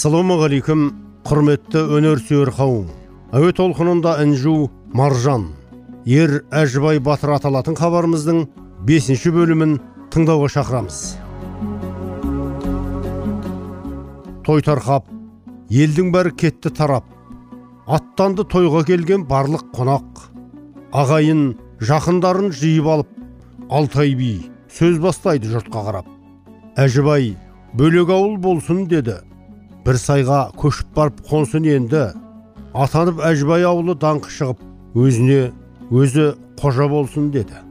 ассалаумағалейкум құрметті өнерсүйер қауым әуе толқынында інжу маржан. Ер әжібай батыр аталатын хабарымыздың бесінші бөлімін тыңдауға шақырамыз. Той тарқап елдің бәрі кетті тарап аттанды тойға келген барлық қонақ. Ағайын жақындарын жиып алып алтай би сөз бастайды жұртқа қарап. Әжібай бөлек ауыл болсын деді. Бір сайға көшіп барып қонсын енді атанып әжібай ауылы даңқы шығып өзіне өзі қожа болсын деді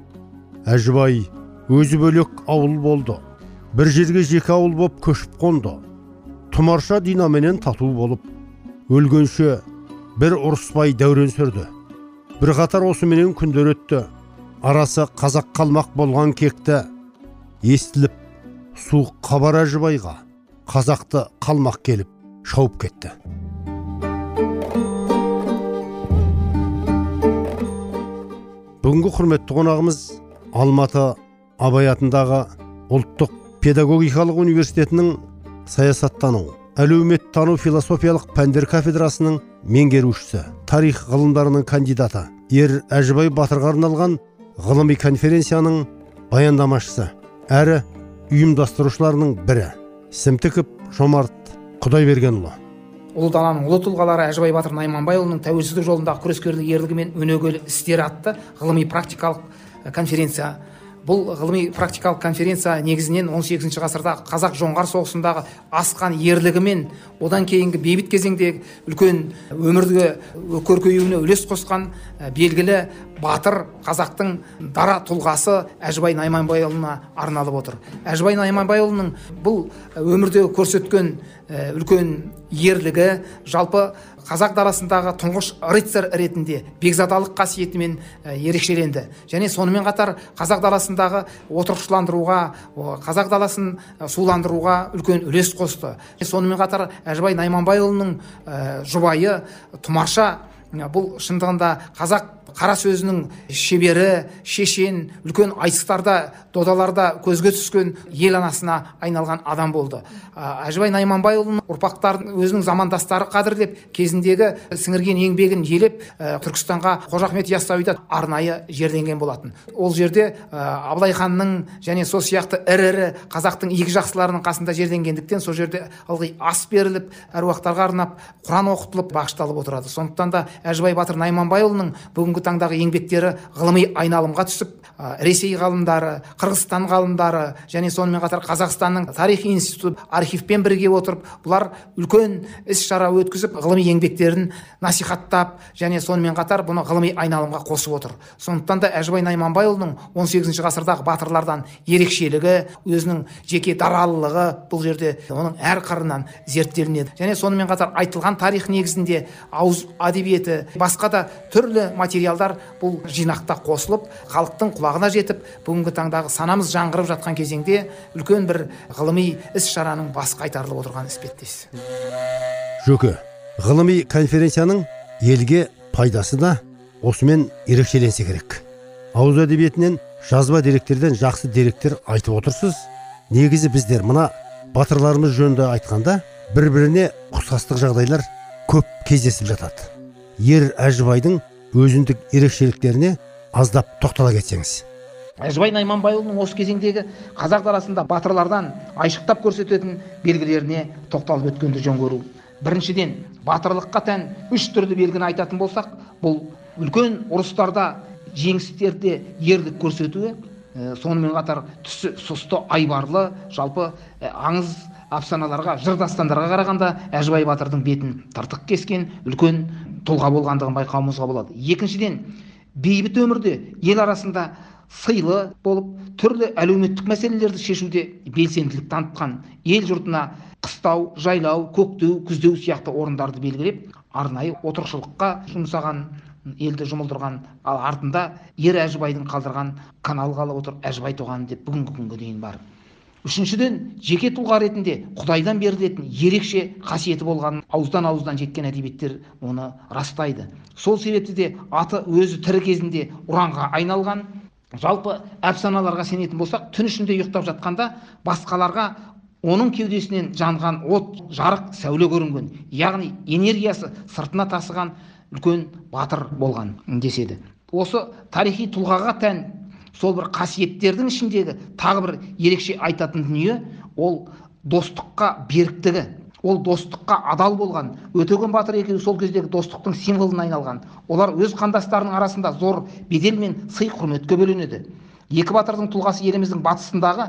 әжібай өзі бөлек ауыл болды бір жерге жеке ауыл боп көшіп қонды тұмарша динаменен тату болып өлгенше бір ұрыспай дәурен сүрді бір қатар осыменен күндер өтті арасы қазақ қалмақ болған кекті естіліп суық хабар әжібайға қазақты қалмақ келіп шауып кетті. Бүгінгі құрметті қонағымыз алматы абай атындағы ұлттық педагогикалық университетінің саясаттану әлеуметтану философиялық пәндер кафедрасының меңгерушісі тарих ғылымдарының кандидаты ер әжібай батырға арналған ғылыми конференцияның баяндамашысы әрі ұйымдастырушыларының бірі. Сімтіков жомарт құдайбергенұлы. Ұлы даланың ұлы тұлғалары әжібай батыр найманбайұлының тәуелсіздік жолындағы күрескерлік ерлігі мен өнегелі істері атты ғылыми практикалық конференция. Бұл ғылыми практикалық конференция негізінен 18 ғасырда қазақ жоңғар соғысындағы асқан ерлігі мен одан кейінгі бейбіт кезеңдегі үлкен өмірге көркеюіне үлес қосқан белгілі батыр қазақтың дара тұлғасы әжібай найманбайұлына арналып отыр. Әжібай найманбайұлының бұл өмірде көрсеткен үлкен ерлігі жалпы қазақ даласындағы тұңғыш рыцарь ретінде бекзадалық қасиетімен ерекшеленді. Және сонымен қатар қазақ даласындағы отырықшыландыруға қазақ даласын суландыруға үлкен үлес қосты. Сонымен қатар әжібай найманбайұлының жұбайы тұмарша бұл шындығында қазақ қара сөзінің шебері шешен үлкен айтыстарда додаларда көзге түскен ел анасына айналған адам болды. Әжібай найманбайұлының ұрпақтарын өзінің замандастары қадірлеп кезіндегі сіңірген еңбегін елеп түркістанға қожа ахмет яссауиді арнайы жерленген болатын. Ол жерде абылай ханның және сол сияқты ірі ірі қазақтың игі жақсыларының қасында жерленгендіктен сол жерде ылғи ас беріліп әруақтарға арнап құран оқытылып бағышталып отырады. Сондықтан да әжібай батыр найманбайұлының бүгінгі таңдағы еңбектері ғылыми айналымға түсіп ресей ғалымдары қырғызстан ғалымдары және сонымен қатар қазақстанның тарих институты архивпен бірге отырып бұлар үлкен іс шара өткізіп ғылыми еңбектерін насихаттап және сонымен қатар бұны ғылыми айналымға қосып отыр. Сондықтан да әжібай найманбайұлының 18 ғасырдағы батырлардан ерекшелігі өзінің жеке даралылығы бұл жерде оның әр қырынан зерттелінеді. Және сонымен қатар айтылған тарих негізінде ауыз әдебиеті басқа да түрлі материалдар бұл жинақта қосылып халықтың құлағына жетіп бүгінгі таңдағы санамыз жаңғырып жатқан кезеңде үлкен бір ғылыми іс шараның басы қайтарылып отырған іспеттес. Жөке ғылыми конференцияның елге пайдасы да осымен ерекшеленсе керек. Ауыз әдебиетінен жазба деректерден жақсы деректер айтып отырсыз негізі біздер мына батырларымыз жөнінде айтқанда бір біріне ұқсастық жағдайлар көп кездесіп жатады. Ер әжібайдың өзіндік ерекшеліктеріне аздап тоқтала кетсеңіз. Әжібай найманбайұлының осы кезеңдегі қазақ даласында батырлардан айшықтап көрсететін белгілеріне тоқталып өткенді жөн көру. Біріншіден батырлыққа тән үш түрлі белгіні айтатын болсақ бұл үлкен ұрыстарда жеңістерде ерлік көрсетуі сонымен қатар түсі сұсты айбарлы жалпы аңыз афсаналарға жыр дастандарға қарағанда әжібай батырдың бетін тыртық кескен үлкен тұлға болғандығын байқауымызға болады. Екіншіден бейбіт өмірде ел арасында сыйлы болып түрлі әлеуметтік мәселелерді шешуде белсенділік танытқан ел жұртына қыстау жайлау көктеу күздеу сияқты орындарды белгілеп арнайы отырықшылыққа жұмсаған елді жұмылдырған ал артында ер әжібайдың қалдырған канал қалып отыр. Әжібай туған деп бүгінгі күнге дейін бар үшіншіден жеке тұлға ретінде құдайдан берілетін ерекше қасиеті болғанын ауыздан ауыздан жеткен әдебиеттер оны растайды. Сол себепті де аты өзі тірі кезінде ұранға айналған. Жалпы әпсаналарға сенетін болсақ түн ішінде ұйықтап жатқанда басқаларға оның кеудесінен жанған от жарық сәуле көрінген. Яғни энергиясы сыртына тасыған үлкен батыр болған деседі. Осы тарихи тұлғаға тән сол бір қасиеттердің ішіндегі тағы бір ерекше айтатын дүние ол достыққа беріктігі. Ол достыққа адал болған өтеген батыр екеуі сол кездегі достықтың символына айналған. Олар өз қандастарының арасында зор бедел мен сый құрметке бөленеді. Екі батырдың тұлғасы еліміздің батысындағы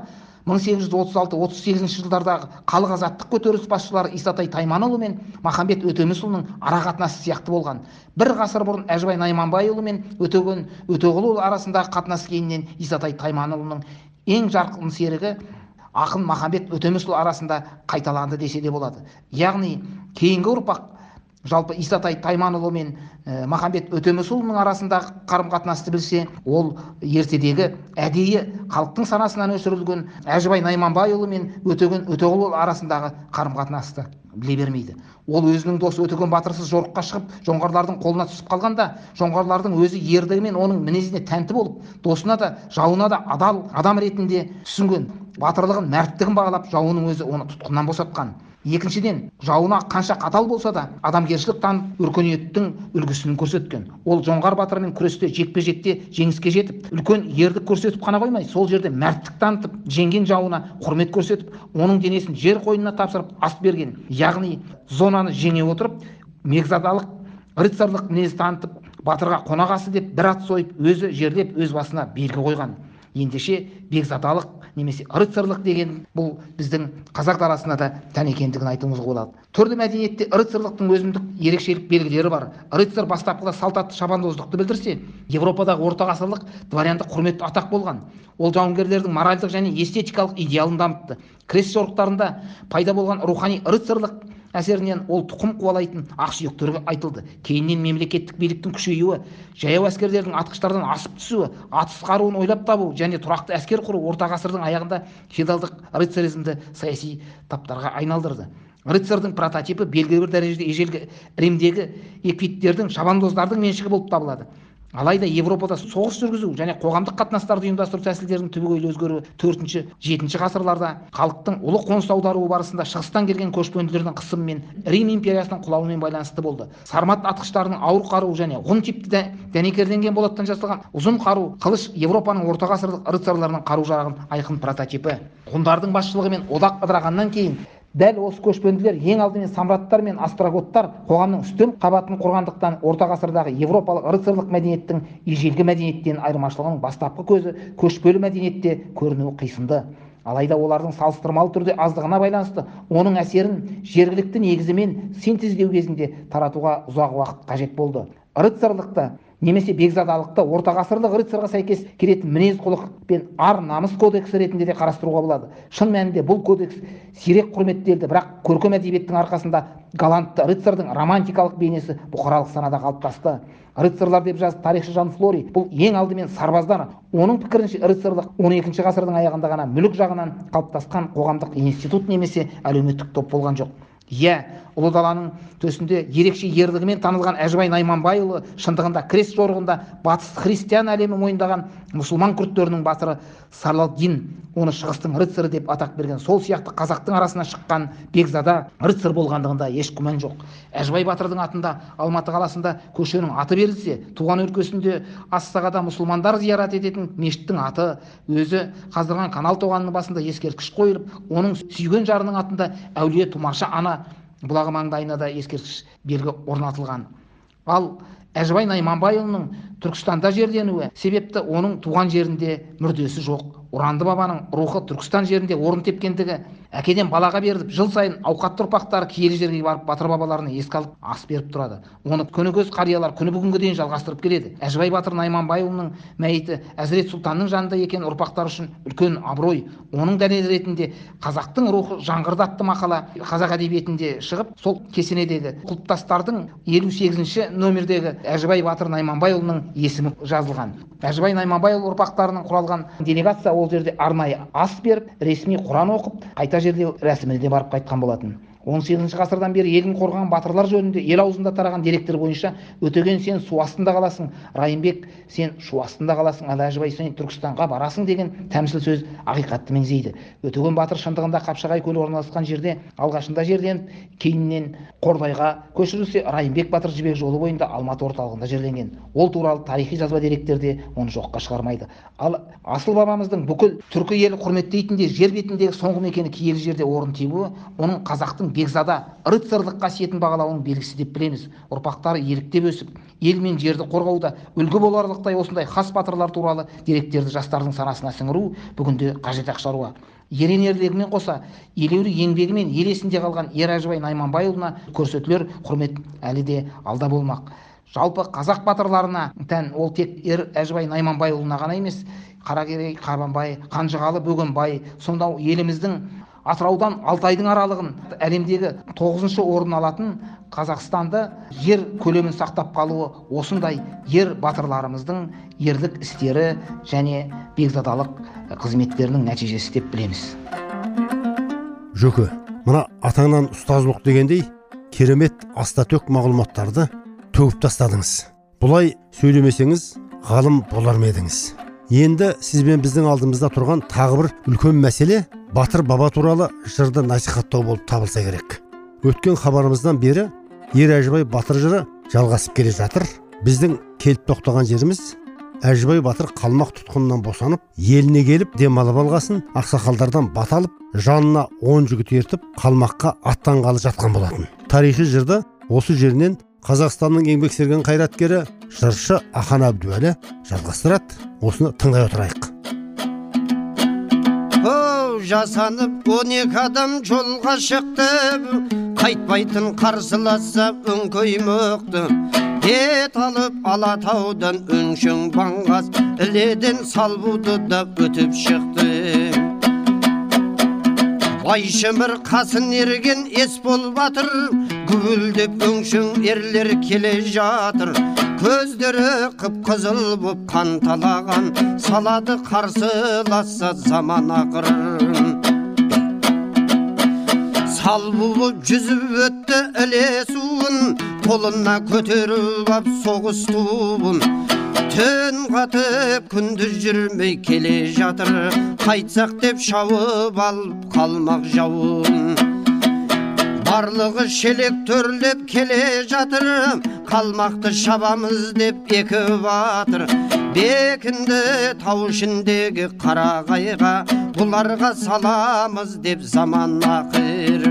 1836-38 жылдардағы халық азаттық көтеріліс басшылары исатай тайманұлы мен махамбет өтемісұлының арақатынасы сияқты болған. Бір ғасыр бұрын әжібай найманбайұлы мен өтеген өтеғұлұлы арасындағы қатынас кейіннен исатай тайманұлының ең жарқын серігі ақын махамбет өтемісұлы арасында қайталанды десе де болады. Яғни кейінгі ұрпақ жалпы исатай тайманұлы мен ә, махамбет өтемісұлының арасындағы қарым қатынасты білсе ол ертедегі әдейі халықтың санасынан өсірілген әжібай найманбайұлы мен өтеген өтеғұлұлы арасындағы қарым қатынасты біле бермейді. Ол өзінің досы өтеген батырсыз жорыққа шығып жоңғарлардың қолына түсіп қалғанда жоңғарлардың өзі ерлігі мен оның мінезіне тәнті болып досына да жауына да адал адам ретінде түсінген батырлығын мәрттігін бағалап жауының өзі оны тұтқыннан босатқан. Екіншіден жауына қанша қатал болса да адамгершілік танып өркениеттің үлгісін көрсеткен. Ол жоңғар батырымен күресте жекпе жекте жеңіске жетіп үлкен ерлік көрсетіп қана қоймай сол жерде мәрттік танытып жеңген жауына құрмет көрсетіп оның денесін жер қойнына тапсырып ас берген яғни зонаны жеңе отырып мегзадалық рыцарлық мінез танытып батырға қонақасы деп бір ат сойып өзі жерлеп өз басына белгі қойған. Ендеше бекзадалық немесе рыцарлық деген бұл біздің қазақ даласына да тән екендігін айтуымызға болады. Түрлі мәдениетте рыцарлықтың өзіндік ерекшелік белгілері бар. Рыцарь бастапқыда салт атты шабандоздықты білдірсе европадағы орта ғасырлық дворяндық құрметті атақ болған. Ол жауынгерлердің моральдық және эстетикалық идеалын дамытты. Крест жорықтарында пайда болған рухани рыцарлық әсерінен ол тұқым қуалайтын ақсүйектерге айтылды. Кейіннен мемлекеттік биліктің күшеюі жаяу әскерлердің атқыштардан асып түсуі атыс қаруын ойлап табу және тұрақты әскер құру орта ғасырдың аяғында феодалдық рыцаризмді саяси таптарға айналдырды. Рыцарьдың прототипі белгілі бір дәрежеде ежелгі римдегі эквиттердің шабандоздардың меншігі болып табылады. Алайда европада соғыс жүргізу және қоғамдық қатынастарды ұйымдастыру тәсілдерінің түбегейлі өзгеруі төртінші жетінші ғасырларда халықтың ұлы қоныс аударуы барысында шығыстан келген көшпенділердің қысымы мен рим империясының құлауымен байланысты болды. Сармат атқыштарының ауыр қаруы және ғұн типті дәнекерленген болаттан жасалған ұзын қару қылыш европаның орта ғасырлық рыцарларының қару жарағының айқын прототипі. Ғұндардың басшылығымен одақ ыдырағаннан кейін дәл осы көшпенділер ең алдымен самраттар мен остроготтар қоғамның үстем қабатын құрғандықтан орта ғасырдағы европалық рыцарлық мәдениеттің ежелгі мәдениеттен айырмашылығының бастапқы көзі көшпелі мәдениетте көрінуі қисынды. Алайда олардың салыстырмалы түрде аздығына байланысты оның әсерін жергілікті негізімен синтездеу кезінде таратуға ұзақ уақыт қажет болды. Рыцарлықты немесе бекзадалықты орта ғасырлық рыцарға сәйкес келетін мінез құлық пен ар намыс кодексі ретінде де қарастыруға болады. Шын мәнінде бұл кодекс сирек құрметтелді бірақ көркем әдебиеттің арқасында галантты рыцардың романтикалық бейнесі бұқаралық санада қалыптасты. Рыцарлар деп жазды тарихшы жан флори бұл ең алдымен сарбаздар оның пікірінше рыцарлық 12 ғасырдың аяғында ғана мүлік жағынан қалыптасқан қоғамдық институт немесе әлеуметтік топ болған жоқ. Иә ұлы даланың төсінде ерекше ерлігімен танылған әжібай найманбайұлы шындығында крест жорығында батыс христиан әлемі мойындаған мұсылман күрттерінің батыры сарлалдин оны шығыстың рыцары деп атақ берген сол сияқты қазақтың арасынан шыққан бекзада рыцарь болғандығында еш күмән жоқ. Әжібай батырдың атында алматы қаласында көшенің аты берілсе туған өлкесінде ассағада мұсылмандар зиярат ететін мешіттің аты өзі қаздырған канал тоғанының басында ескерткіш қойылып оның сүйген жарының атында әулие тұмаша ана бұлағы маңдайына да ескерткіш белгі орнатылған. Ал әжібай найманбайұлының түркістанда жерленуі. Себепті оның туған жерінде мүрдесі жоқ. Ұранды бабаның рухы түркістан жерінде орын тепкендігі. Әкеден балаға беріліп жыл сайын ауқатты ұрпақтары киелі жерге барып батыр бабаларына еске алып ас беріп тұрады. Оны көне көз қариялар күні бүгінге дейін жалғастырып келеді. Әжібай батыр найманбайұлының мәйіті әзірет сұлтанның жанында екені ұрпақтар үшін үлкен абырой. Оның дәлелі ретінде қазақтың рухы жаңғырды атты мақала қазақ әдебиетінде шығып сол кесенедегі құлпытастардың елу сегізінші нөмірдегі әжібай батыр найманбайұлының есімі жазылған. Әжібай найманбайұлы ұрпақтарының құралған делегация ол жерде арнайы ас беріп ресми құран оқып қайта жерлеу рәсіміне де барып қайтқан болатын. Он сегізінші ғасырдан бері елін қорғаған батырлар жөнінде ел аузында тараған деректер бойынша өтеген сен су астында қаласың. Райымбек сен шу астында қаласың. Ал әжібай сен түркістанға барасың деген тәмсіл сөз ақиқатты меңзейді. Өтеген батыр шындығында қапшағай көлі орналасқан жерде алғашында жерленіп кейіннен қордайға көшірілсе райымбек батыр жібек жолы бойында алматы орталығында жерленген. Ол туралы тарихи жазба деректерде оны жоққа шығармайды. Ал асыл бабамыздың бүкіл түркі елі құрметтейтін де жер бетіндегі соңғы мекені киелі жерде орын тебуі оның қазақтың бекзада рыцарлық қасиетін бағалауының белгісі деп білеміз. Ұрпақтары еліктеп өсіп ел мен жерді қорғауда үлгі боларлықтай осындай хас батырлар туралы деректерді жастардың санасына сіңіру бүгінде қажет ақ шаруа. Ерен ерлігімен қоса елеулі еңбегімен ел есінде қалған ер әжібай найманбайұлына көрсетілер құрмет әлі де алда болмақ. Жалпы қазақ батырларына тән ол тек ер әжібай найманбайұлына ғана емес қаракерей қабанбай қанжығалы бөгенбай сонда еліміздің атыраудан алтайдың аралығын әлемдегі тоғызыншы орын алатын қазақстанды жер көлемін сақтап қалуы осындай ер батырларымыздың ерлік істері және бекзадалық қызметтерінің нәтижесі деп білеміз. Жөке мына атаңнан ұстаздық дегендей керемет астатөк мағлұматтарды төгіп тастадыңыз. Бұлай сөйлемесеңіз ғалым болар ма едіңіз? Енді сіз бен біздің алдымызда тұрған тағы бір үлкен мәселе батыр баба туралы жырды насихаттау болып табылса керек. Өткен хабарымыздан бері ер әжібай батыр жыры жалғасып келе жатыр. Біздің келіп тоқтаған жеріміз әжібай батыр қалмақ тұтқынынан босанып еліне келіп демалып алғасын ақсақалдардан бата алып жанына он жігіт ертіп қалмаққа аттанғалы жатқан болатын. Тарихи жырды осы жерінен қазақстанның еңбек сіңірген қайраткері жыршы ахан әбдуәлі жалғастырады. Осыны тыңдай отырайық. Оу жасанып он екі адам жолға шықты. Қайтпайтын қарсыласса өңкей мықты бет алып алатаудан өңшең баңғас іледен салбуды да өтіп шықты. Байшымыр қасын ерген есбол батыр гүлдеп өңшең ерлер келе жатыр. Көздері қып қызыл боп қан талаған салады қарсыласса заман ақыр сал болып жүзіп өтті іле суын қолына көтеріп ап соғыс туын. Түн қатып күндіз жүрмей келе жатыр қайтсақ деп шауып алып қалмақ жауын. Барлығы шелек төрлеп келе жатыр қалмақты шабамыз деп екі батыр бекінді тау ішіндегі қарағайға бұларға саламыз деп заман ақыр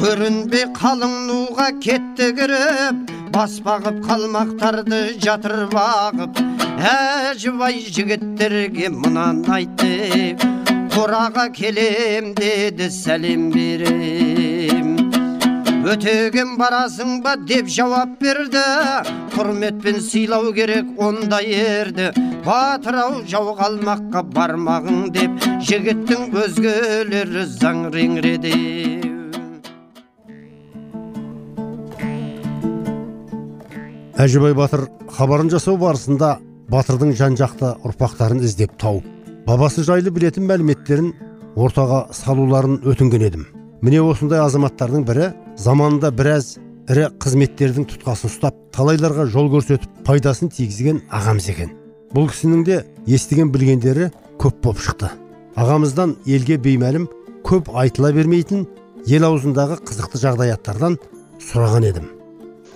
көрінбей қалың нуға кетті кіріп бас бағып қалмақтарды жатыр бағып әжібай жігіттерге мынаны айтты қораға келем деді сәлем берем өтеген барасың ба деп жауап берді құрметпен сыйлау керек ондай ерді батыр ау жау қалмаққа бармағың деп жігіттің өзгелері заңреңреді әжібай батыр хабарын жасау барысында батырдың жан жақты ұрпақтарын іздеп тауып бабасы жайлы білетін мәліметтерін ортаға салуларын өтінген едім. Міне осындай азаматтардың бірі заманында біраз ірі қызметтердің тұтқасын ұстап талайларға жол көрсетіп пайдасын тигізген ағамыз екен. Бұл кісінің де естіген білгендері көп боп шықты. Ағамыздан елге беймәлім көп айтыла бермейтін ел аузындағы қызықты жағдаяттардан сұраған едім.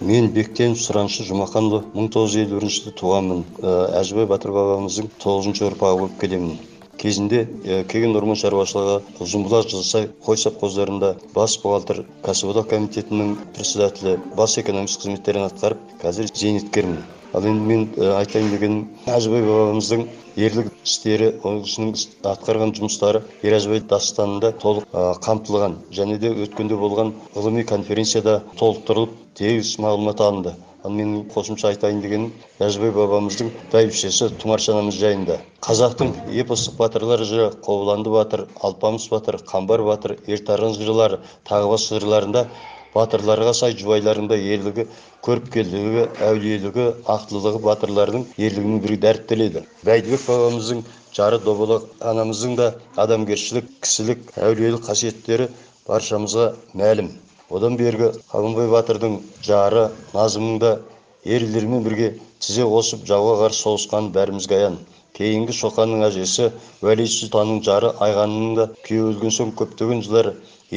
Мен бектен сұраншы жұмақанұлы мың тоғыз жүз елу бірінші жылы туғанмын. Ә, әжібай батыр бабамыздың тоғызыншы ұрпағы болып келемін. Кезінде ә, кеген орман шаруашылығы ұзынбұлақ жылысай қой совхоздарында бас бухгалтер кәсіподақ комитетінің председателі бас экономист қызметтерін атқарып қазір зейнеткермін. Ал енді мен ә, айтайын дегенім әжібай бабамыздың ерлік істері ол кісінің іс- атқарған жұмыстары еражбай дастанында толық қамтылған және де өткенде болған ғылыми конференцияда толықтырылып тегіс мағлұмат алынды. Ал менің қосымша айтайын дегенім әжібай бабамыздың бәйбішесі тұмарша анамыз жайында. Қазақтың эпостық батырлар жыры қобыланды батыр алпамыс батыр қамбар батыр ертарғын жырлары тағы басқа жырларында батырларға сай жұбайлардың да ерлігі көріпкелдігі әулиелігі ақтылығы батырлардың ерлігімен бірге дәріптеледі. Бәйдібек бабамыздың жары добалақ анамыздың да адамгершілік кісілік әулиелік қасиеттері баршамызға мәлім. Одан бергі қабанбай батырдың жары назымның да ерлермен бірге тізе қосып жауға қарсы соғысқаны бәрімізге аян кейінгі шоқанның әжесі уәли сұлтанның жары айғанның да күйеуі өлген соң көптеген жылдар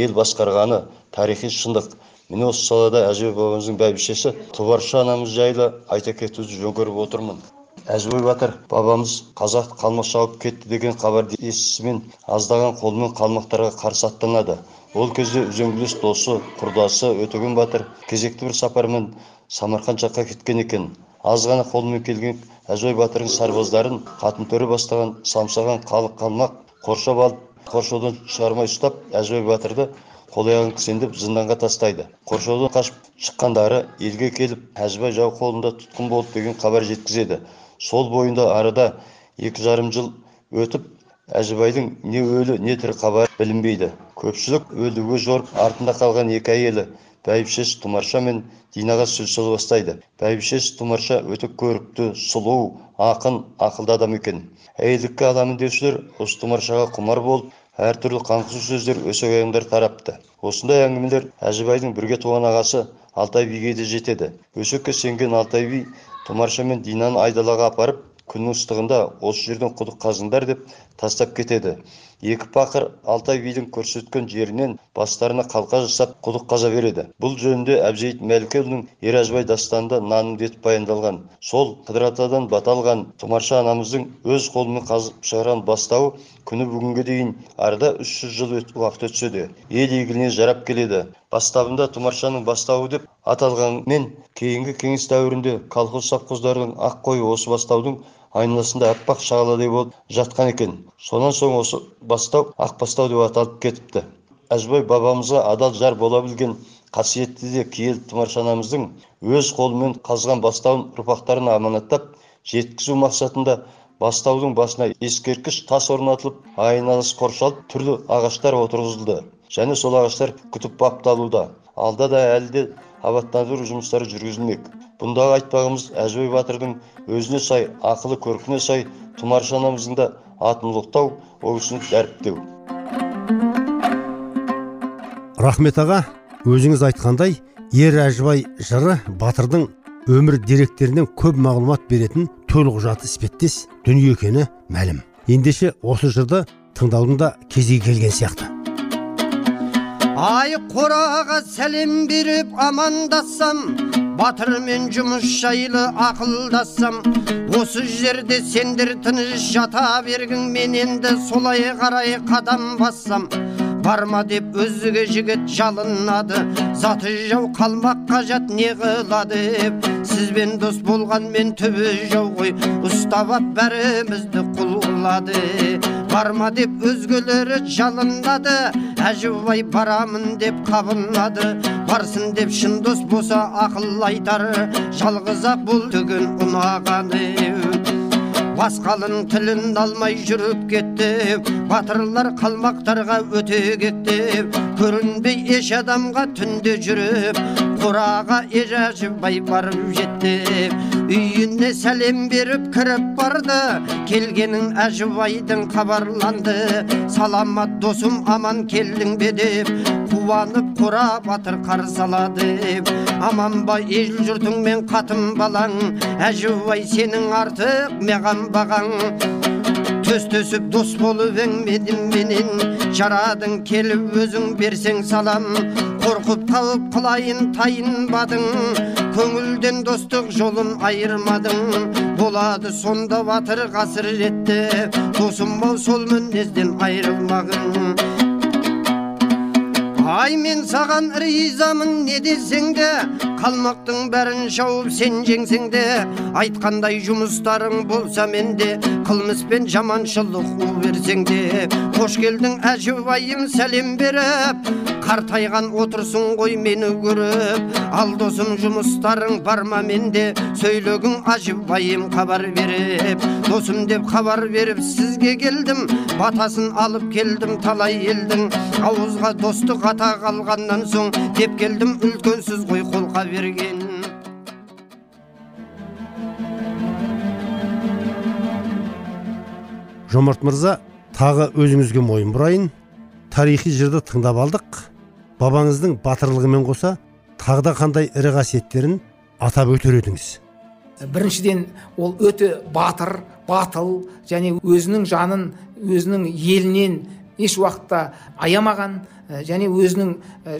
ел басқарғаны тарихи шындық. Міне осы салада әжібай бабамыздың бәйбішесі тұбарша анамыз жайлы айта кетуді жөн көріп отырмын. Әжібай батыр бабамыз қазақ қалмақ шауып кетті деген хабарды естісімен аздаған қолмен қалмақтарға қарсы аттанады. Ол кезде үзеңгілес досы құрдасы өтеген батыр кезекті бір сапармен самарқанд жаққа кеткен екен. Аз ғана қолмен келген әжібай батырдың сарбаздарын қатын төрі бастаған самсаған халық қалмақ қоршап алып қоршаудан шығармай ұстап әжібай батырды қол аяғын кісендеп зынданға тастайды. Қоршаудан қашып шыққандары елге келіп әжібай жау қолында тұтқын болды деген хабар жеткізеді. Сол бойында арада екі жарым жыл өтіп әжібайдың не өлі не тірі хабары білінбейді. Көпшілік өлуге жорып артында қалған екі әйелі бәйбішесі тұмарша мен динаға сөз сала бастайды. Бәйбішесі тұмарша өте көрікті сұлу ақын ақылды адам екен. Әйелдікке аламын деушілер осы тұмаршаға құмар болып әртүрлі қаңқу сөздер өсек аяңдар тарапты. Осындай әңгімелер әжібайдың бірге туған ағасы алтай биге де жетеді. Өсекке сенген алтай би тұмарша мен динаны айдалаға апарып күннің ыстығында осы жерден құдық қазыңдар деп тастап кетеді. Екі пақыр алтай бидің көрсеткен жерінен бастарына қалқа жасап құдық қаза береді. Бұл жөнінде әбжейіт мәлікұлының еражбай дастанында наным етіп баяндалған. Сол қыдыр атадан бата алған тұмарша анамыздың өз қолымен қазып шығарған бастауы күні бүгінге дейін арада үш жүз жыл уақыт өтсе де ел игіліне жарап келеді. Бастабында тұмаршаның бастауы деп аталғанмен кейінгі кеңес дәуірінде колхоз совхоздардың ақ қойы осы бастаудың айналасында аппақ шағаладай болып жатқан екен. Сонан соң осы бастау ақ бастау деп аталып кетіпті. Әжібай бабамызға адал жар бола білген қасиетті де киелі тұмарша анамыздың өз қолымен қазған бастауын ұрпақтарына аманаттап жеткізу мақсатында бастаудың басына ескерткіш тас орнатылып айналасы қоршалып түрлі ағаштар отырғызылды. Және сол ағаштар күтіп бапталуда алда да әлі де абаттандыру жұмыстары жүргізілмек. Бұндағы айтпағымыз әжібай батырдың өзіне сай ақылы көркіне сай тұмарша анамыздың да атын ұлықтау ол кісіні дәріптеу. Рахмет аға. Өзіңіз айтқандай ер әжібай жыры батырдың өмір деректерінен көп мағлұмат беретін төлқұжаты іспеттес дүние екені мәлім. Ендеше осы жырды тыңдаудың да кезегі келген сияқты. Ай қораға сәлем беріп амандассам батырмен жұмыс жайлы ақылдассам осы жерде сендер тыныш жата бергін мен енді солай қарай қадам бассам. Барма деп өзге жігіт жалынады заты жау қалмаққа жат не қылады сізбен дос болған мен түбі жау ғой ұстап ап бәрімізді құл қылады барма деп өзгелері жалынады әжібай барамын деп қабынады барсын деп шын дос болса ақыл айтар жалғыз ақ бұл түгін ұнағаны басқаның тілін алмай жүріп кетті батырлар қалмақтарға өте кетті көрінбей еш адамға түнде жүріп қораға ежажыбай барып жетті үйіне сәлем беріп кіріп барды келгенін әжібайдың хабарланды саламат досым аман келдің бе деп қуанып қора батыр қарсы алады аман ба ел жұртыңмен қатын балаң. Әжібай сенің артық маған бағаң. Төс төсіп дос болып әңменен менен. Жарадың келіп өзің берсең салам. Қорқып қалып қылайын тайынбадың көңілден достық жолын айырмадың. Болады сонда батыр қасіретті досым бол сол мінезден айырылмағың. Ай мен саған ризамын не десең де қалмақтың бәрін шауып сен жеңсең де айтқандай жұмыстарың болса менде қылмыс пен жаманшылық у берсең де қош келдің әжібайым сәлем беріп қартайған отырсың ғой мені көріп ал досым жұмыстарың бар ма менде сөйлегің әжібайым хабар беріп досым деп хабар беріп сізге келдім батасын алып келдім талай елдің ауызға достық атақ алғаннан соң деп келдім үлкенсіз ғой қолқа берген жомарт мырза тағы өзіңізге мойын бұрайын. Тарихи жырды тыңдап алдық. Бабаңыздың батырлығымен қоса тағы да қандай ірі қасиеттерін атап өтер едіңіз? Біріншіден ол өте батыр батыл және өзінің жанын өзінің елінен еш уақытта аямаған және өзінің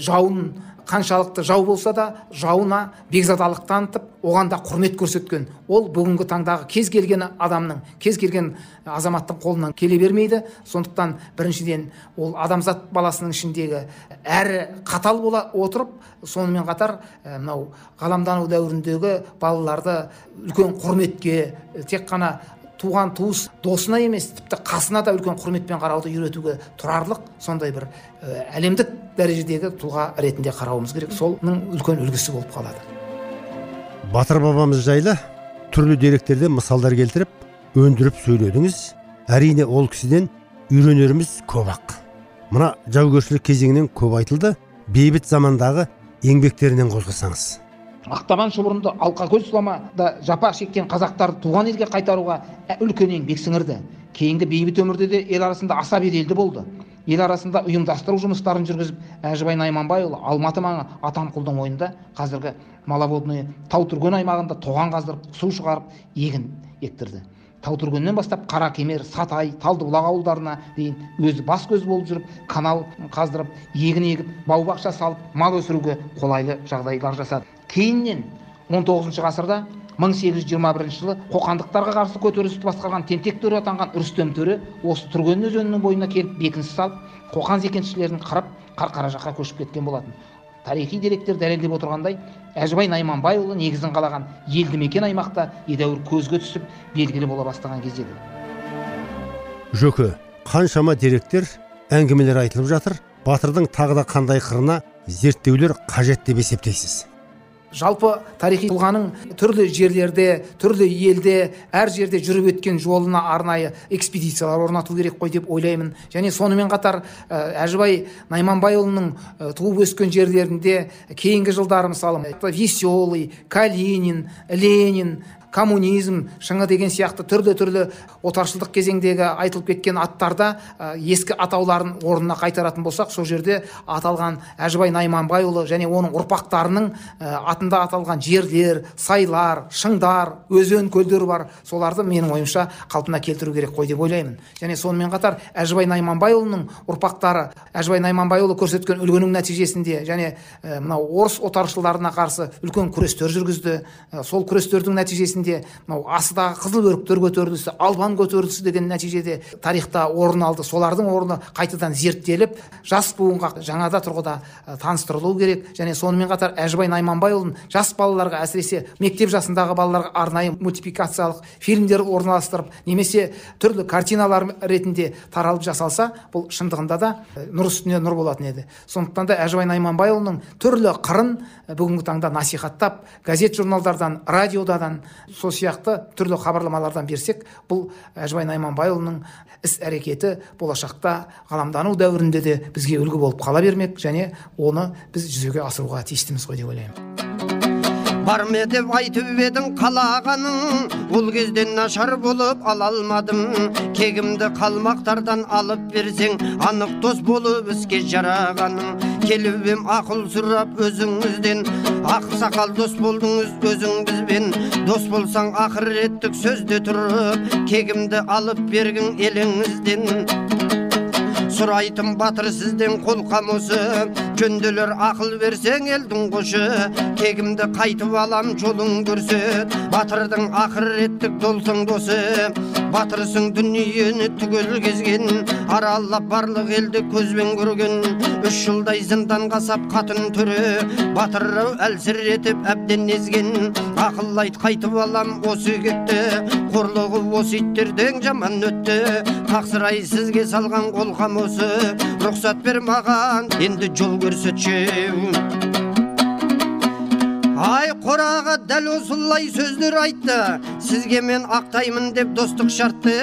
жауын қаншалықты жау болса да жауына бекзадалық танытып оған да құрмет көрсеткен. Ол бүгінгі таңдағы кез келген адамның кез келген азаматтың қолынан келе бермейді. Сондықтан біріншіден ол адамзат баласының ішіндегі әрі қатал бола отырып сонымен қатар ә, мынау ғаламдану дәуіріндегі балаларды үлкен құрметке ә, тек қана туған туыс досына емес тіпті қасына да үлкен құрметпен қарауды үйретуге тұрарлық сондай бір әлемдік дәрежедегі тұлға ретінде қарауымыз керек. Соның үлкен үлгісі болып қалады. Батыр бабамыз жайлы түрлі деректерден мысалдар келтіріп өндіріп сөйледіңіз. Әрине ол кісіден үйренеріміз көп ақ. Мына жаугершілік кезеңінен көп айтылды. Бейбіт замандағы еңбектерінен қозғасаңыз. Ақтабан шұбырынды алқакөз сұламада жапа шеккен қазақтарды туған елге қайтаруға үлкен еңбек сіңірді. Кейінгі бейбіт өмірде де ел арасында аса беделді болды. Ел арасында ұйымдастыру жұмыстарын жүргізіп әжібай найманбайұлы алматы маңы атанқұлдың ойында қазіргі маловодный таутүрген аймағында тоған қаздырып су шығарып егін ектірді таутүргеннен бастап қаракемер сатай талдыбұлақ ауылдарына дейін өзі бас көз болып жүріп канал қаздырып егін егіп бау бақша салып мал өсіруге қолайлы жағдайлар жасады. Кейіннен 19 ғасырда 1821 жылы қоқандықтарға қарсы көтерілісті басқарған тентек төре атанған рүстем төре осы түрген өзенінің бойына келіп бекініс салып қоқан зекеншілерін қырып қарқара жаққа көшіп кеткен болатын. Тарихи деректер дәлелдеп отырғандай әжібай найманбайұлы негізін қалаған елді мекен аймақта едәуір көзге түсіп белгілі бола бастаған кезде еді. Жөке қаншама деректер әңгімелер айтылып жатыр батырдың тағы да қандай қырына зерттеулер қажет деп есептейсіз. Жалпы тарихи тұлғаның түрлі жерлерде түрлі елде әр жерде жүріп өткен жолына арнайы экспедициялар орнату керек қой деп ойлаймын. Және сонымен қатар ә, әжібай найманбайұлының ә, туып өскен жерлерінде кейінгі жылдары мысалы веселый калинин ленин коммунизм шыңы деген сияқты түрлі түрлі отаршылдық кезеңдегі айтылып кеткен аттарда ә, ескі атауларын орнына қайтаратын болсақ сол жерде аталған әжібай найманбайұлы және оның ұрпақтарының ә, атында аталған жерлер сайлар шыңдар өзен көлдер бар. Соларды менің ойымша қалпына келтіру керек қой деп ойлаймын. Және сонымен қатар әжібай найманбайұлының ұрпақтары әжібай найманбайұлы көрсеткен үлгінің нәтижесінде және ә, мынау орыс отаршылдарына қарсы үлкен күрестер жүргізді. Сол күрестердің нәтижесінде мынау асыдағы қызыл өріктер көтерілісі албан көтерілісі деген нәтижеде тарихта орын алды. Солардың орны қайтадан зерттеліп жас буынға жаңада тұрғыда таныстырылу керек. Және сонымен қатар әжібай найманбайұлын жас балаларға әсіресе мектеп жасындағы балаларға арнайы мультипликациялық фильмдер орналастырып немесе түрлі картиналар ретінде таралып жасалса бұл шындығында да нұр үстіне нұр болатын еді. Сондықтан да әжібай найманбайұлының түрлі қырын бүгінгі таңда насихаттап газет журналдардан радиодан сол сияқты түрлі хабарламалардан берсек бұл әжібай найманбайұлының іс әрекеті болашақта ғаламдану дәуірінде де бізге үлгі болып қала бермек және оны біз жүзеге асыруға тиістіміз ғой деп ойлаймын. Бар ма деп айтып едің қалағаның ол кезде нашар болып ала алмадым. Кегімді қалмақтардан алып берсең анық дос болып іске жарағаның келіп ем ақыл сұрап өзіңізден. Ақсақал дос болдыңыз өзің бізбен дос болсаң ақыреттік сөзде тұрып кегімді алып бергін еліңізден. Сұрайтын батыр сізден қолқам осы жөнделер ақыл берсең елдің құшы кегімді қайтып алам жолың көрсет батырдың ақыреттік досың досы. Батырсың дүниені түгел кезген аралап барлық елді көзбен көрген. Үш жылдай зындан қасап қатын түрі батыр әлсіретіп әбден езген. Ақыл айт қайтып алам осы кетті қорлығы осы иттерден жаман өтті. Тақсыр ай сізге салған қолқам осы рұқсат бер маған енді жол көрсетші ай қораға дәл осылай сөздер айтты. Сізге мен ақтаймын деп достық шартты.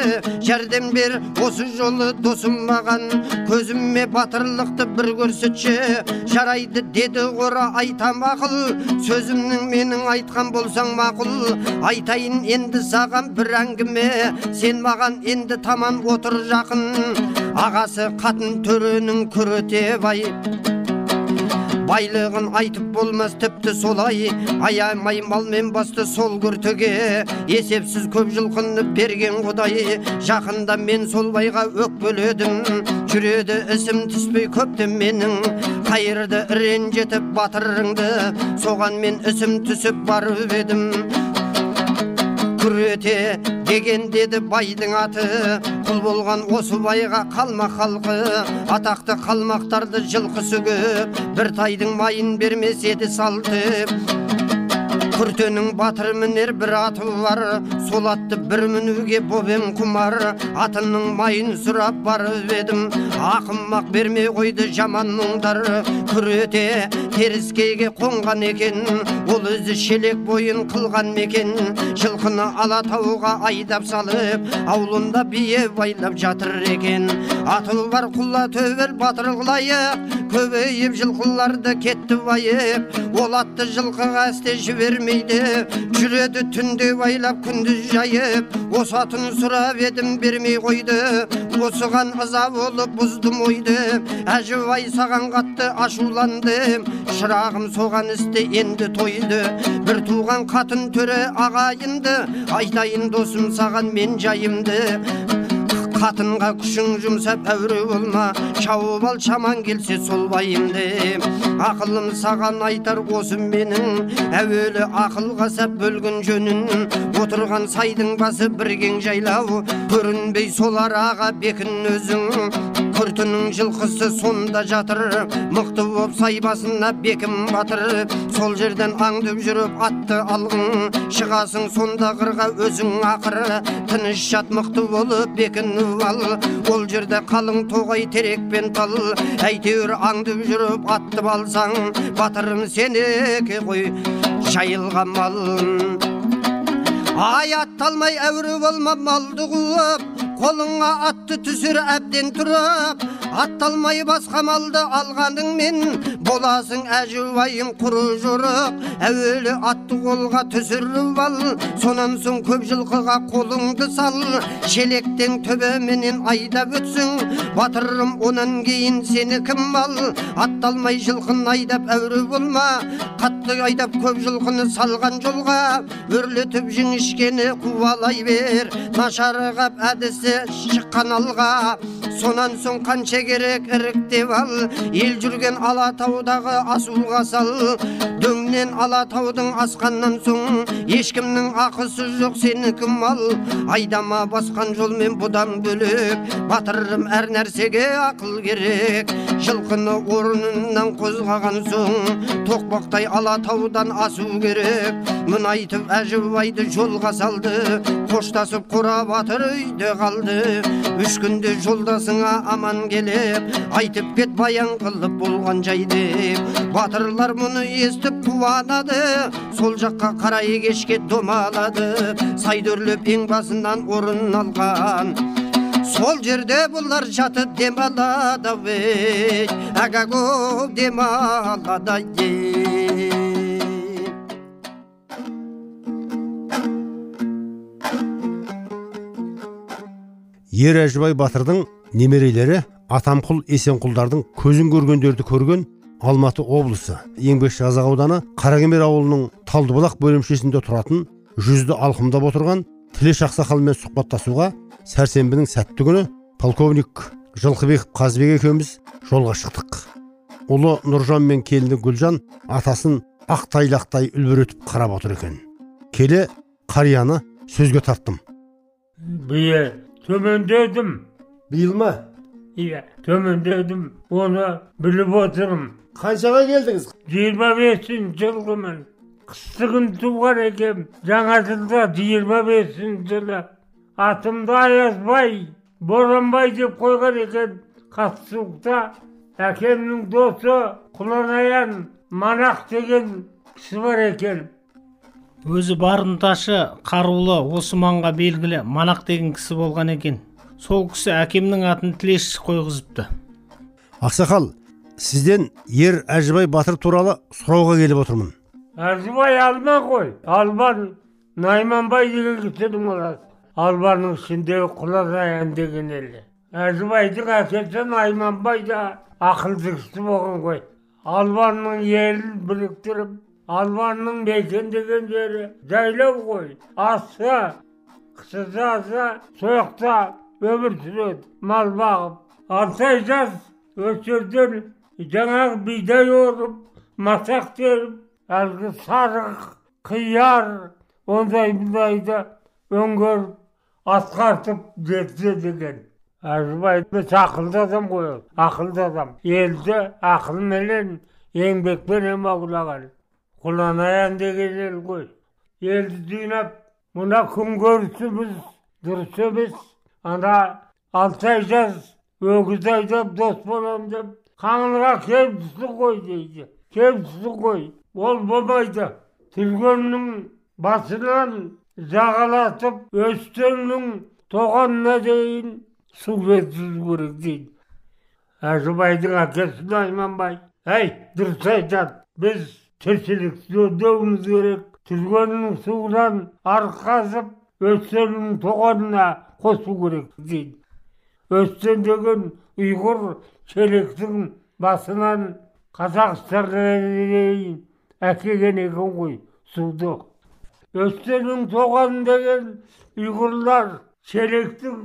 Жәрдем бер осы жолы досым маған. Көзіме батырлықты бір көрсетші. Жарайды деді қора айтам ақыл. Сөзімнің менің айтқан болсаң мақұл. Айтайын енді саған бір әңгіме. Сен маған енді таман отыр жақын. Ағасы қатын төренің күрете бай байлығын айтып болмас тіпті солай. Аямай малмен басты сол күртіге. Есепсіз көп жылқыны берген құдай. Жақында мен сол байға өкпеледім жүреді ісім түспей көптен менің. Қайырды ренжетіп батырыңды. Соған мен ісім түсіп барып едім. Күрете деген деді байдың аты. Құл болған осы байға қалмақ халқы атақты қалмақтарды жылқысы көп бір тайдың майын бермес еді салты. Күртенің батыр мінер бір аты бар. Сол атты бір мінуге боп ем құмар. Атының майын сұрап барып едім. Ақымақ бермей қойды жаман мұңдар күрете теріскейге қонған екен. Ол өзі шелек бойын қылған мекен. Жылқыны алатауға айдап салып аулында бие байлап жатыр екен. Аты бар құла төбел батыр қылайық. Көбейіп жылқыларды кетті байып ол атты жылқыға әсте жібермейді жүреді түнде байлап күндіз жайып осы атын сұрап едім бермей қойды осыған ыза болып бұздым ойды әжібай саған қатты ашуландым шырағым соған істе енді тойды бір туған қатын төре ағайынды айтайын досым саған мен жайымды қатынға күшің жұмсап әуре болма. Шауып ал шаман келсе сол байымды ақылым саған айтар осы менің. Әуелі ақылға сап бөлген жөнін. Отырған сайдың басы бір кең жайлау. Көрінбей сол араға бекін өзің. Күртінің жылқысы сонда жатыр. Мықты боп сай басына бекім батыр. Сол жерден аңдып жүріп атты алғын шығасың сонда қырға өзің ақыры тыныш жат мықты болып бекініп ал. Ол жерде қалың тоғай терекпен тал. Әйтеуір аңдып жүріп атты алсаң батырым сенікі ғой жайылған мал. Ай атталмай әуре болма малды қуып қолыңа атты түсір әбден тұрып атталмай басқа малды алғаныңмен боласың әжуайың құры жорық әуелі атты қолға түсіріп ал сонан соң көп жылқыға қолыңды сал. Шелектен төбеменен айдап өтсің батырым онан кейін сені кім ал? Атталмай жылқыны айдап әуре болма қатты айдап көп жылқыны салған жолға. Өрлетіп жіңішкені қуалай бер нашарығап әдісі шыққан алға. Сонан соң қанша керек іріктеп ал ел жүрген алатаудағы асуға сал дөңнен алатаудың асқаннан соң ешкімнің ақысы жоқ сенікі мал. Айдама басқан жолмен бұдан бөлек батырым әр нәрсеге ақыл керек. Жылқыны орнынан қозғаған соң тоқпақтай алатаудан асу керек. Мұны айтып әжібайды жолға салды қоштасып қора батыр үйде қалды. Үш күнде жолдасыңа аман келіп айтып кет баян қылып болған жайды батырлар мұны естіп қуанады сол жаққа қарай кешке домалады сайдөрлеп ең басынан орын алған сол жерде бұлар жатып дем алады ей агаго дем алады ей ер әжібай батырдың немерелері атамқұл есенқұлдардың көзін көргендерді көрген алматы облысы еңбекші қазақ ауданы қаракемер ауылының талдыбұлақ бөлімшесінде тұратын жүзді алқымдап отырған тілеш ақсақалмен сұхбаттасуға сәрсенбінің сәтті күні полковник жылқыбеков қазбек екеуміз жолға шықтық. Ұлы нұржан мен келіні гүлжан атасын ақ тайлақтай үлбіретіп қарап отыр екен. Келе қарияны сөзге тарттым. Бие төмендедім. Биыл ма? Иә төмендедім оны біліп отырмын қаншаға келдіңіз жиырма бесінші жылғымын қыстыгүн туған екем жаңа жылда жиырма бесінші жылы атымды аязбай боранбай деп қойған екен қатсуықта әкемнің досы құланаян манақ деген кісі бар екен өзі барымташы қарулы осы маңға белгілі манақ деген кісі болған екен сол кісі әкемнің атын тілеш қойғызыпты. Ақсақал сізден ер әжібай батыр туралы сұрауға келіп отырмын. Әжібай алма ғой албан найманбай деген кісінің баласы албанның ішіндегі құлазаян деген елі. Әжібайдың әкесі найманбай да ақылды кісі болған ғой албанның елін біріктіріп албанның мекендеген жері жайлау ғой асы қысы жазы сояқта өмір сүреді мал бағып алты жаз осы жерден жаңағы бидай орып масақ теріп әлгі сарық қияр ондай мұндайды өңгеріп атқартып жетсе деген әжібай біз ақылды адам ғой ол ақылды адам елді ақылменен еңбекпенен аулаған құланаян деген ел ғой елді жинап мына күнкөрісіміз дұрыс емес ана алты жаз өгіз айдап дос болам деп қаңылға кемсісің ғой дейді кемсісің ғой ол болмайды түлгеннің басынан жағалатып өстеннің тоғанына дейін су жеткізу керек дейді әжібайдың әкесі найманбай әй дұрыс айтады біз тіршілікті өрлеуіміз керек түлгеннің суынан арық қазып өстеннің тоғанына қосу керек дейді. Өстен деген ұйғыр шелектің басынан қазақстанға дейін әкелген екен ғой суды өстеннің тоған деген ұйғырлар шелектің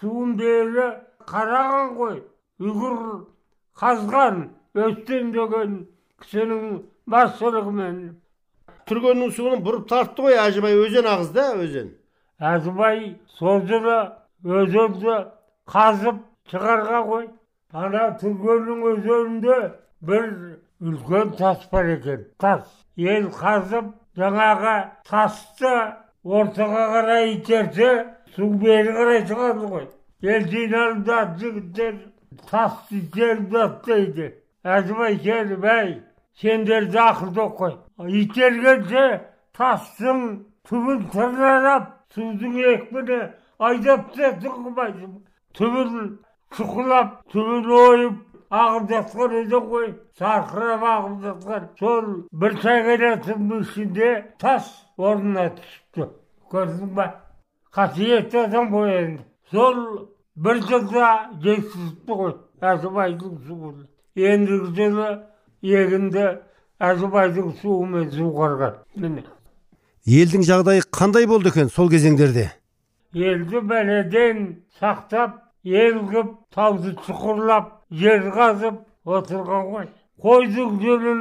суын бері қараған ғой. Ұйғыр қазған өстен деген кісінің басшылығымен. Түргеннің суын бұрып тартты ғой әжібай өзен ағызды өзен. Әжібай сол жылы өзенді қазып шығарға ғой. Ана түргеннің өзенінде бір үлкен тас бар екен. Тас. Ел қазып жаңағы тасты ортаға қарай итерсе су бері қарай шығады ғой. Ел жиналды жігіттер тасты итеріп тастайды әжібай келіп әй сендерді ақылды қой. Итергенше тастың түбін тырналап судың екпіні айдап тастайсың қылмайсың түбін шұқылап түбін ойып ағып жатқан едің ғой сарқырап ағып жатқан сол бір сағинаттың ішінде тас орнына түсіпті көрдің ба қасиетті адам ғой енді сол бір жылда жеткізіпті ғой әжібайдың суын ендігі жылы егінді әжібайдың суымен суғарған міне елдің жағдайы қандай болды екен сол кезеңдерде? Елді бәледен сақтап ел қып тауды шұқырлап жер қазып отырған ғой. Қойдың жүнін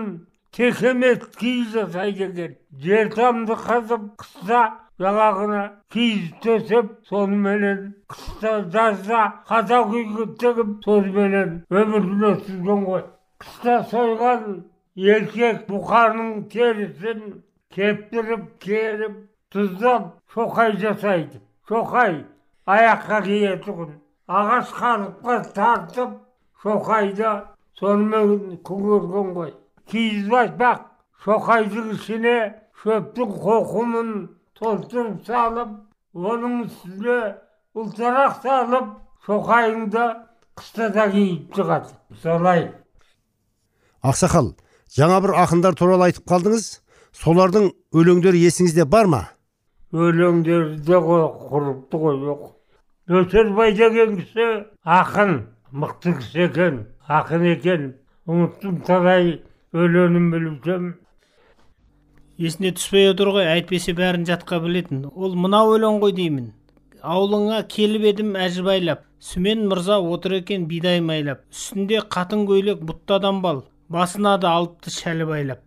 текемет киіз жасайды екен жер тамды қазып қыста жаңағына киіз төсеп соныменен қыста жазда қазақ үйге тігіп соныменен өмірін өткізген ғой. Қыста сойған еркек бұқаның терісін кептіріп керіп тұздап шоқай жасайды. Шоқай аяққа киетұғын ағаш қалыпқа тартып шоқайды сонымен күңгерген ғой. Киіз баспақ шоқайдың ішіне шөптің қоқымын толтырып салып оның үстіне ұлтарақ салып шоқайыңды қыста да киіп шығады. Солай. Ақсақал жаңа бір ақындар туралы айтып қалдыңыз. Солардың өлеңдері есіңізде бар ма? Өлеңдерді ғой құрыпты ғой жоқ. Өсербай деген кісі ақын мықты кісі екен ақын екен. Ұмыттым талай өлеңін білсем. Есіне түспей отыр ғой әйтпесе бәрін жатқа білетін. Ол мынау өлең ғой деймін. Аулыңа келіп едім әжібайлап. Сүмен мырза отыр екен бидай майлап. Үстінде қатын көйлек бұттадан бал. Басына да алыпты шәлі байлап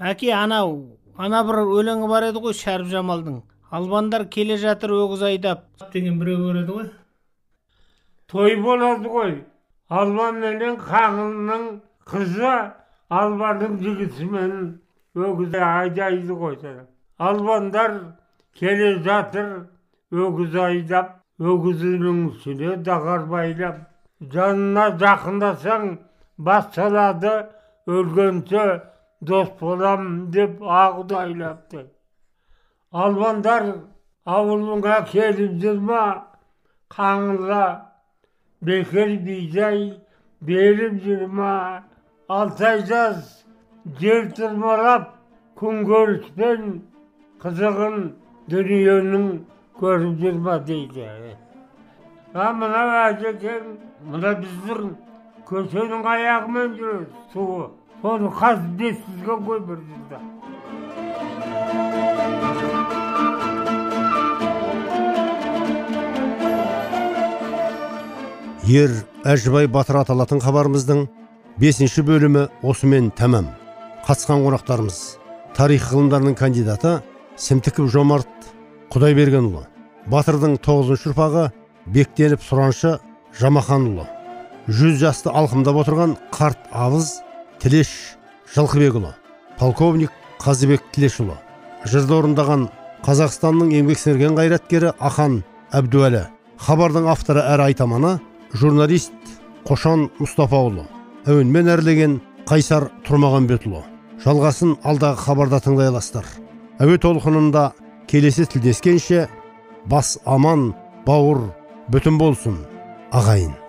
әке анау ана бір өлеңі бар еді ғой шәріп жамалдың. Албандар келе жатыр өгіз айдап. Деген біреу бар еді ғой. Той болады ғой. Албан менен қаңылының қызы албанның жігітімен өгіз айдайды ғой. Албандар келе жатыр өгіз айдап өгізінің үстіне дағар байлап. Жанына жақындасаң бас салады өлгенше дос болам деп ағудайлапты албандар ауылыңа келіп жүр ма бекер бейжай беріп жүр ма жаз жер тырмалап күнкөріспен қызығын дүниенің көріп жүр ма дейді а мынау әжекең мына біздің көшенің аяғымен жүреді суы соны қазып естізген ғой бір ер әжібай батыр аталатын хабарымыздың бесінші бөлімі осымен тәмам қатысқан қонақтарымыз тарих ғылымдарының кандидаты сімтіков жомарт құдайбергенұлы батырдың тоғызыншы ұрпағы бектеніп сұраншы жамаханұлы жүз жасты алқымдап отырған қарт абыз тілеш жылқыбекұлы полковник қазыбек тілешұлы жырды орындаған қазақстанның еңбек сіңірген қайраткері ахан әбдуәлі хабардың авторы әрі айтаманы журналист қошан мұстафаұлы әуенмен әрлеген қайсар тұрмағанбетұлы. Жалғасын алдағы хабарда тыңдай аласыздар әуе толқынында келесі тілдескенше бас аман бауыр бүтін болсын ағайын.